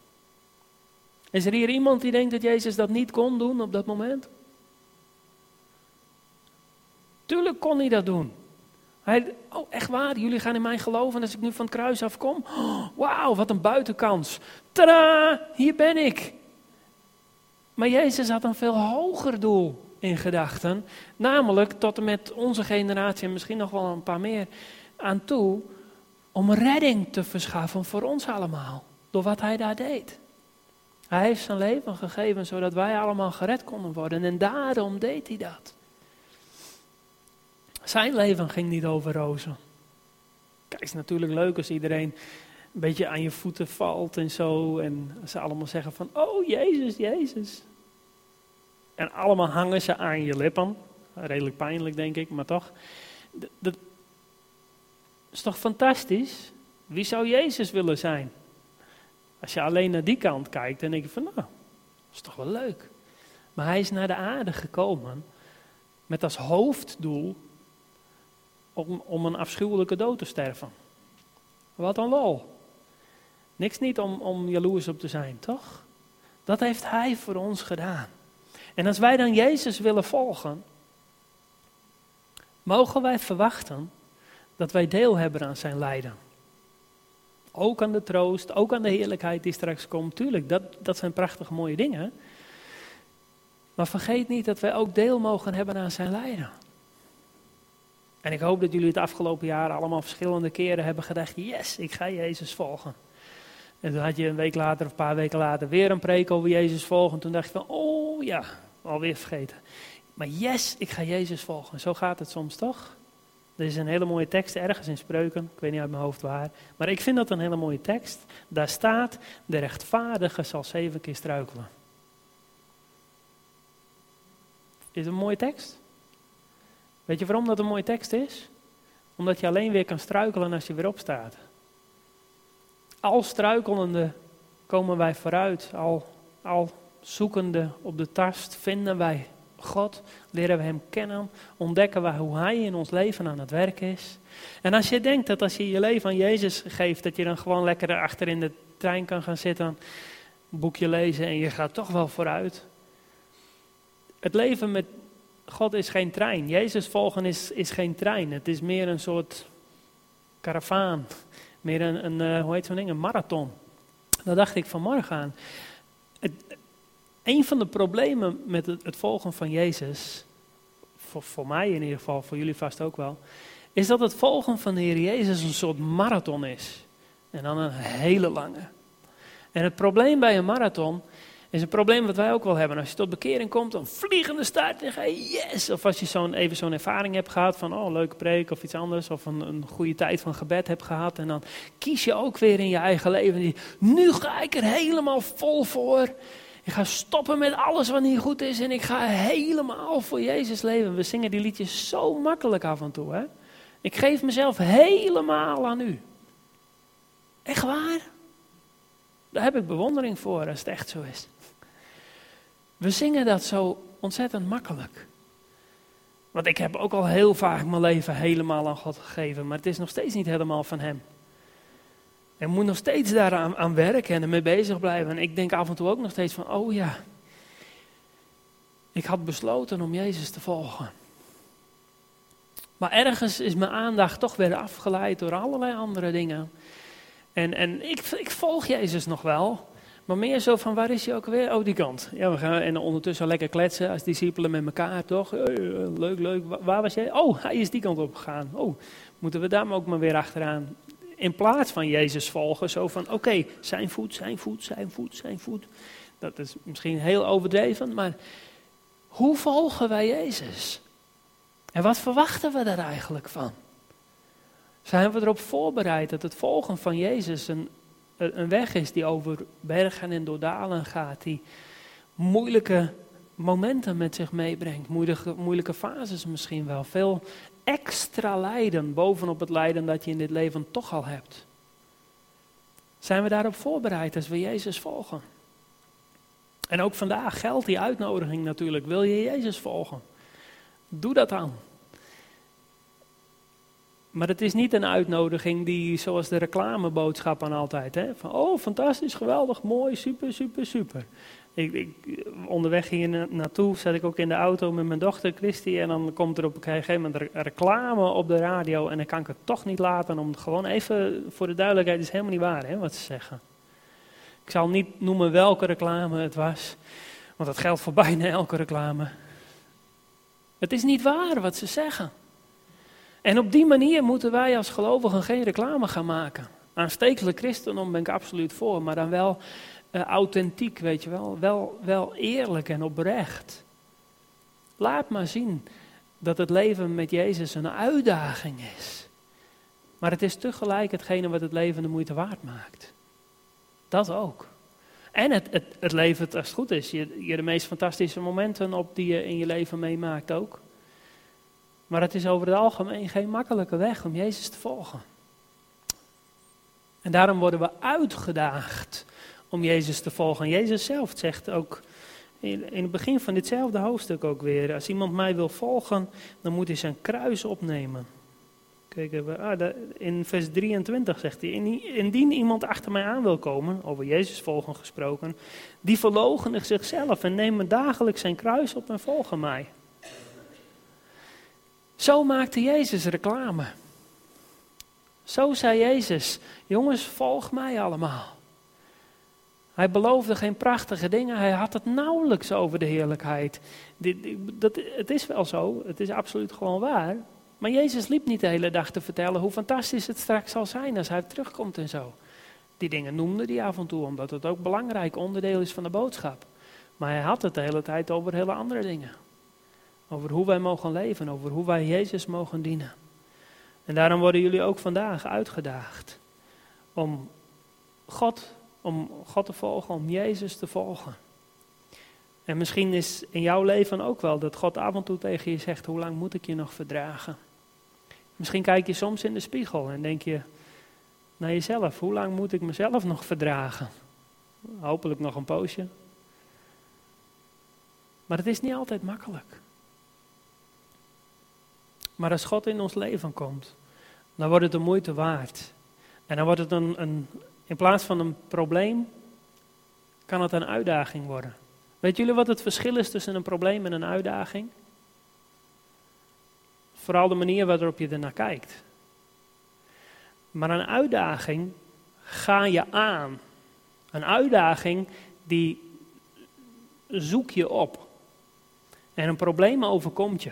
Is er hier iemand die denkt dat Jezus dat niet kon doen op dat moment? Tuurlijk kon hij dat doen. Oh, echt waar, jullie gaan in mij geloven als ik nu van het kruis afkom? Oh, Wauw, wat een buitenkans. Tada, hier ben ik. Maar Jezus had een veel hoger doel in gedachten. Namelijk tot en met onze generatie en misschien nog wel een paar meer aan toe. Om redding te verschaffen voor ons allemaal. Door wat hij daar deed. Hij heeft zijn leven gegeven zodat wij allemaal gered konden worden. En daarom deed hij dat. Zijn leven ging niet over rozen. Kijk, het is natuurlijk leuk als iedereen een beetje aan je voeten valt en zo. En ze allemaal zeggen van, oh Jezus, Jezus. En allemaal hangen ze aan je lippen. Redelijk pijnlijk denk ik, maar toch. Dat is toch fantastisch? Wie zou Jezus willen zijn? Als je alleen naar die kant kijkt, dan denk je van, nou, dat is toch wel leuk. Maar hij is naar de aarde gekomen met als hoofddoel om, om een afschuwelijke dood te sterven. Wat een lol. Niks niet om, om jaloers op te zijn, toch? Dat heeft hij voor ons gedaan. En als wij dan Jezus willen volgen, mogen wij verwachten dat wij deel hebben aan zijn lijden. Ook aan de troost, ook aan de heerlijkheid die straks komt. Tuurlijk, dat, dat zijn prachtige mooie dingen. Maar vergeet niet dat wij ook deel mogen hebben aan zijn lijden. En ik hoop dat jullie het afgelopen jaar allemaal verschillende keren hebben gedacht: yes, ik ga Jezus volgen. En toen had je een week later of een paar weken later weer een preek over Jezus volgen. En toen dacht je van, oh ja, alweer vergeten. Maar yes, ik ga Jezus volgen. Zo gaat het soms toch? Er is een hele mooie tekst ergens in Spreuken, ik weet niet uit mijn hoofd waar. Maar ik vind dat een hele mooie tekst. Daar staat, de rechtvaardige zal zeven keer struikelen. Is een mooie tekst? Weet je waarom dat een mooie tekst is? Omdat je alleen weer kan struikelen als je weer opstaat. Al struikelende komen wij vooruit. Al, al zoekende op de tast vinden wij God, leren we Hem kennen, ontdekken we hoe Hij in ons leven aan het werk is. En als je denkt dat als je je leven aan Jezus geeft, dat je dan gewoon lekker achter in de trein kan gaan zitten, een boekje lezen en je gaat toch wel vooruit. Het leven met God is geen trein. Jezus volgen is, is geen trein. Het is meer een soort karavaan. Meer een, een uh, hoe heet zo'n ding, een marathon. Daar dacht ik vanmorgen aan. Het, een van de problemen met het, het volgen van Jezus, voor, voor mij in ieder geval, voor jullie vast ook wel, is dat het volgen van de Heer Jezus een soort marathon is. En dan een hele lange. En het probleem bij een marathon is een probleem wat wij ook wel hebben. Als je tot bekering komt, een vliegende start en ga yes. Of als je zo'n, even zo'n ervaring hebt gehad van, oh, leuke preek of iets anders. Of een, een goede tijd van gebed hebt gehad. En dan kies je ook weer in je eigen leven. Nu ga ik er helemaal vol voor. Ik ga stoppen met alles wat niet goed is. En ik ga helemaal voor Jezus leven. We zingen die liedjes zo makkelijk af en toe. Hè? Ik geef mezelf helemaal aan u. Echt waar? Daar heb ik bewondering voor als het echt zo is. We zingen dat zo ontzettend makkelijk. Want ik heb ook al heel vaak mijn leven helemaal aan God gegeven, maar het is nog steeds niet helemaal van Hem. En moet nog steeds daaraan aan werken en ermee bezig blijven. En ik denk af en toe ook nog steeds van, oh ja, ik had besloten om Jezus te volgen. Maar ergens is mijn aandacht toch weer afgeleid door allerlei andere dingen. En, en ik, ik volg Jezus nog wel. Maar meer zo van, waar is hij ook weer? Oh, die kant. Ja, we gaan en ondertussen lekker kletsen als discipelen met elkaar, toch? Leuk, leuk. Waar was jij? Oh, hij is die kant op gegaan. Oh, moeten we daar ook maar weer achteraan? In plaats van Jezus volgen, zo van, oké, zijn voet, zijn voet, zijn voet, zijn voet. Dat is misschien heel overdreven, maar hoe volgen wij Jezus? En wat verwachten we daar eigenlijk van? Zijn we erop voorbereid dat het volgen van Jezus een, een weg is die over bergen en door dalen gaat, die moeilijke momenten met zich meebrengt, moeilijke, moeilijke fases misschien wel, veel extra lijden bovenop het lijden dat je in dit leven toch al hebt. Zijn we daarop voorbereid als we Jezus volgen? En ook vandaag geldt die uitnodiging natuurlijk. Wil je Jezus volgen? Doe dat dan. Maar het is niet een uitnodiging die, zoals de reclameboodschappen altijd, hè, van oh fantastisch, geweldig, mooi, super, super, super. Ik, ik, onderweg hier naartoe zat ik ook in de auto met mijn dochter Christy en dan komt er op een gegeven moment reclame op de radio en dan kan ik het toch niet laten om gewoon even, voor de duidelijkheid, het is helemaal niet waar hè, wat ze zeggen. Ik zal niet noemen welke reclame het was, want dat geldt voor bijna elke reclame. Het is niet waar wat ze zeggen. En op die manier moeten wij als gelovigen geen reclame gaan maken. Aanstekelijk christendom ben ik absoluut voor, maar dan wel uh, authentiek, weet je wel. wel. Wel eerlijk en oprecht. Laat maar zien dat het leven met Jezus een uitdaging is. Maar het is tegelijk hetgene wat het leven de moeite waard maakt. Dat ook. En het, het, het levert, als het goed is, je, je de meest fantastische momenten op die je in je leven meemaakt ook. Maar het is over het algemeen geen makkelijke weg om Jezus te volgen. En daarom worden we uitgedaagd om Jezus te volgen. Jezus zelf zegt ook in, het begin van ditzelfde hoofdstuk ook weer: als iemand mij wil volgen, dan moet hij zijn kruis opnemen. Kijk, ah, in vers 23 zegt hij: Indien iemand achter mij aan wil komen, over Jezus volgen gesproken, die verloochenen zichzelf en nemen dagelijks zijn kruis op en volgen mij. Zo maakte Jezus reclame. Zo zei Jezus: Jongens, volg mij allemaal. Hij beloofde geen prachtige dingen, hij had het nauwelijks over de heerlijkheid. Dat, het is wel zo, het is absoluut gewoon waar. Maar Jezus liep niet de hele dag te vertellen hoe fantastisch het straks zal zijn als hij terugkomt en zo. Die dingen noemde hij af en toe, omdat het ook belangrijk onderdeel is van de boodschap. Maar hij had het de hele tijd over hele andere dingen. Over hoe wij mogen leven, over hoe wij Jezus mogen dienen. En daarom worden jullie ook vandaag uitgedaagd om God, om God te volgen, om Jezus te volgen. En misschien is in jouw leven ook wel dat God af en toe tegen je zegt: Hoe lang moet ik je nog verdragen? Misschien kijk je soms in de spiegel en denk je naar jezelf: Hoe lang moet ik mezelf nog verdragen? Hopelijk nog een poosje. Maar het is niet altijd makkelijk. Maar als God in ons leven komt, dan wordt het de moeite waard. En dan wordt het een, in plaats van een probleem, kan het een uitdaging worden. Weet jullie wat het verschil is tussen een probleem en een uitdaging? Vooral de manier waarop je ernaar kijkt. Maar een uitdaging ga je aan. Een uitdaging die zoek je op. En een probleem overkomt je.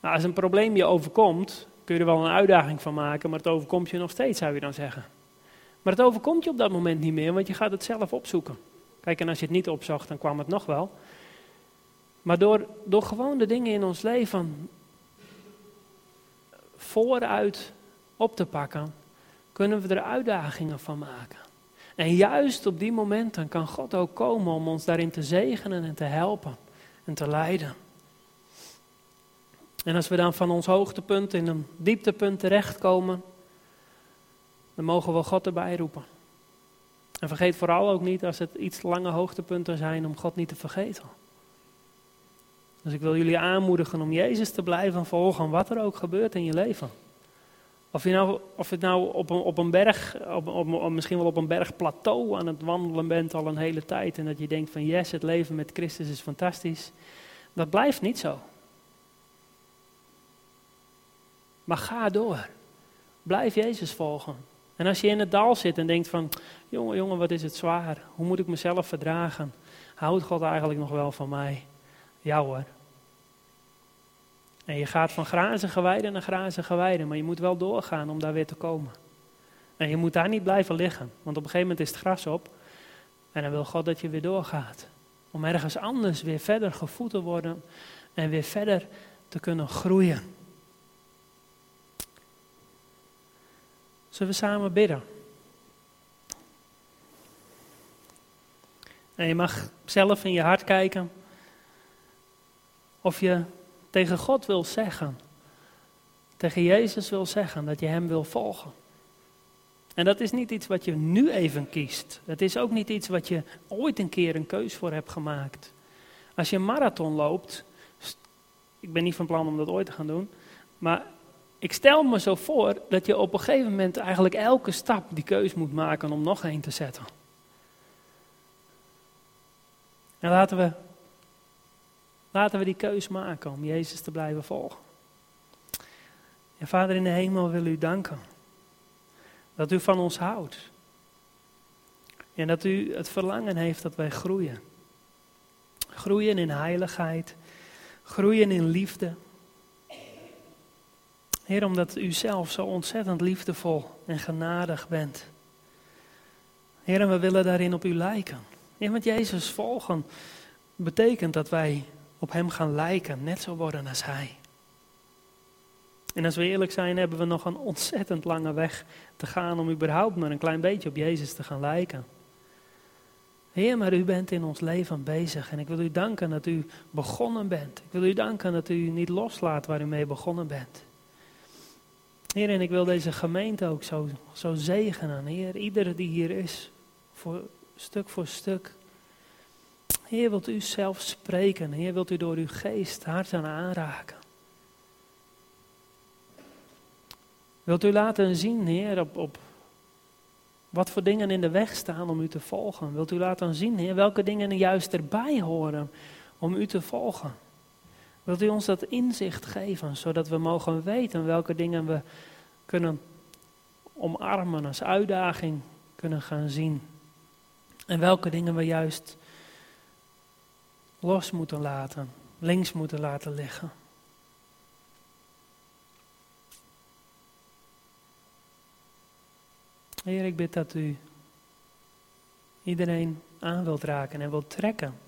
Nou, als een probleem je overkomt, kun je er wel een uitdaging van maken, maar het overkomt je nog steeds, zou je dan zeggen. Maar het overkomt je op dat moment niet meer, want je gaat het zelf opzoeken. Kijk, en als je het niet opzocht, dan kwam het nog wel. Maar door, door gewoon de dingen in ons leven vooruit op te pakken, kunnen we er uitdagingen van maken. En juist op die momenten kan God ook komen om ons daarin te zegenen en te helpen en te leiden. En als we dan van ons hoogtepunt in een dieptepunt terechtkomen, dan mogen we God erbij roepen. En vergeet vooral ook niet als het iets lange hoogtepunten zijn om God niet te vergeten. Dus ik wil jullie aanmoedigen om Jezus te blijven volgen, wat er ook gebeurt in je leven. Of je nou, of het nou op een, op een berg, op, op, misschien wel op een bergplateau aan het wandelen bent al een hele tijd. En dat je denkt van yes, het leven met Christus is fantastisch. Dat blijft niet zo. Maar ga door. Blijf Jezus volgen. En als je in het dal zit en denkt van, jongen, jongen, wat is het zwaar. Hoe moet ik mezelf verdragen? Houdt God eigenlijk nog wel van mij? Ja hoor. En je gaat van grazige weiden naar grazige weiden, maar je moet wel doorgaan om daar weer te komen. En je moet daar niet blijven liggen, want op een gegeven moment is het gras op. En dan wil God dat je weer doorgaat. Om ergens anders weer verder gevoed te worden en weer verder te kunnen groeien. Zullen we samen bidden? En je mag zelf in je hart kijken of je tegen God wil zeggen, tegen Jezus wil zeggen dat je Hem wil volgen. En dat is niet iets wat je nu even kiest. Het is ook niet iets wat je ooit een keer een keus voor hebt gemaakt. Als je een marathon loopt, ik ben niet van plan om dat ooit te gaan doen, maar ik stel me zo voor dat je op een gegeven moment eigenlijk elke stap die keus moet maken om nog één te zetten. En laten we, laten we die keus maken om Jezus te blijven volgen. En Vader in de hemel wil u danken. Dat u van ons houdt. En dat u het verlangen heeft dat wij groeien. Groeien in heiligheid. Groeien in liefde. Heer, omdat u zelf zo ontzettend liefdevol en genadig bent. Heer, en we willen daarin op u lijken. Heer, want Jezus volgen betekent dat wij op Hem gaan lijken, net zo worden als Hij. En als we eerlijk zijn, hebben we nog een ontzettend lange weg te gaan om überhaupt maar een klein beetje op Jezus te gaan lijken. Heer, maar u bent in ons leven bezig en ik wil u danken dat u begonnen bent. Ik wil u danken dat u niet loslaat waar u mee begonnen bent. Heer, en ik wil deze gemeente ook zo, zo zegenen. Heer, iedere die hier is, voor, stuk voor stuk. Heer, wilt u zelf spreken. Heer, wilt u door uw geest hart aan aanraken. Wilt u laten zien, Heer, op, op wat voor dingen in de weg staan om u te volgen. Wilt u laten zien, Heer, welke dingen juist erbij horen om u te volgen. Wilt u ons dat inzicht geven, zodat we mogen weten welke dingen we kunnen omarmen als uitdaging kunnen gaan zien. En welke dingen we juist los moeten laten, links moeten laten liggen. Heer, ik bid dat u iedereen aan wilt raken en wilt trekken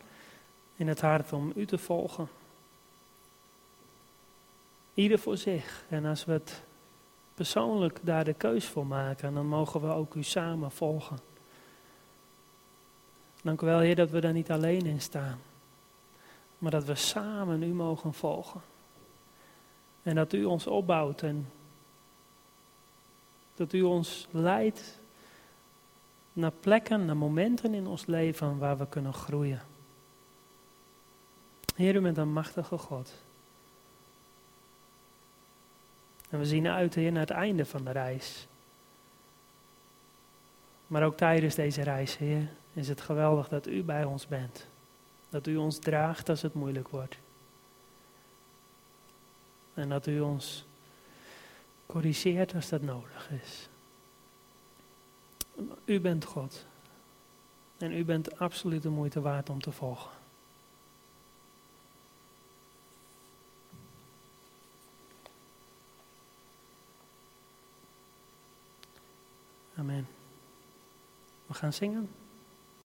in het hart om u te volgen. Ieder voor zich. En als we het persoonlijk daar de keus voor maken, dan mogen we ook u samen volgen. Dank u wel, Heer, dat we daar niet alleen in staan, maar dat we samen u mogen volgen. En dat u ons opbouwt en dat u ons leidt naar plekken, naar momenten in ons leven waar we kunnen groeien. Heer, u bent een machtige God. En we zien uit, naar het einde van de reis. Maar ook tijdens deze reis, Heer, is het geweldig dat u bij ons bent. Dat u ons draagt als het moeilijk wordt. En dat u ons corrigeert als dat nodig is. U bent God. En u bent absoluut de moeite waard om te volgen. Amen. We gaan zingen.